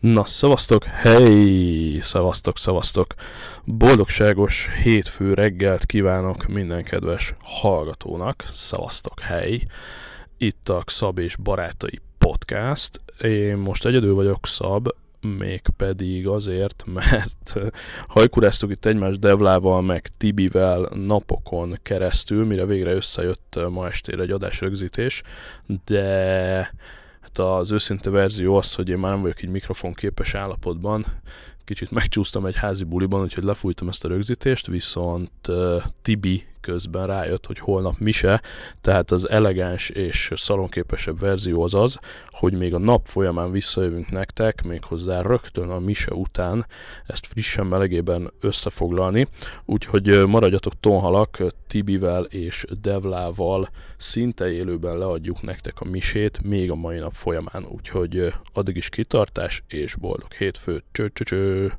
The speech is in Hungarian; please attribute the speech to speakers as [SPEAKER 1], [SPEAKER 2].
[SPEAKER 1] Na, szavaztok, hely, szavaztok, szavaztok. Boldogságos hétfő reggelt kívánok minden kedves hallgatónak. Szavaztok, hely. Itt a Szab és Barátai Podcast. Én most egyedül vagyok Szab, mégpedig azért, mert hajkuráztuk itt egymást Devlával, meg Tibivel napokon keresztül, mire végre összejött ma estére egy adásrögzítés, de Hát az őszinte verzió az, hogy én már nem vagyok így mikrofonképes állapotban, kicsit megcsúsztam egy házi buliban, úgyhogy lefújtam ezt a rögzítést, viszont uh, Tibi közben rájött, hogy holnap mise, tehát az elegáns és szalonképesebb verzió az az, hogy még a nap folyamán visszajövünk nektek, méghozzá rögtön a mise után ezt frissen melegében összefoglalni, úgyhogy maradjatok tonhalak, Tibivel és Devlával szinte élőben leadjuk nektek a misét még a mai nap folyamán, úgyhogy addig is kitartás és boldog hétfőt, cső, cső, cső.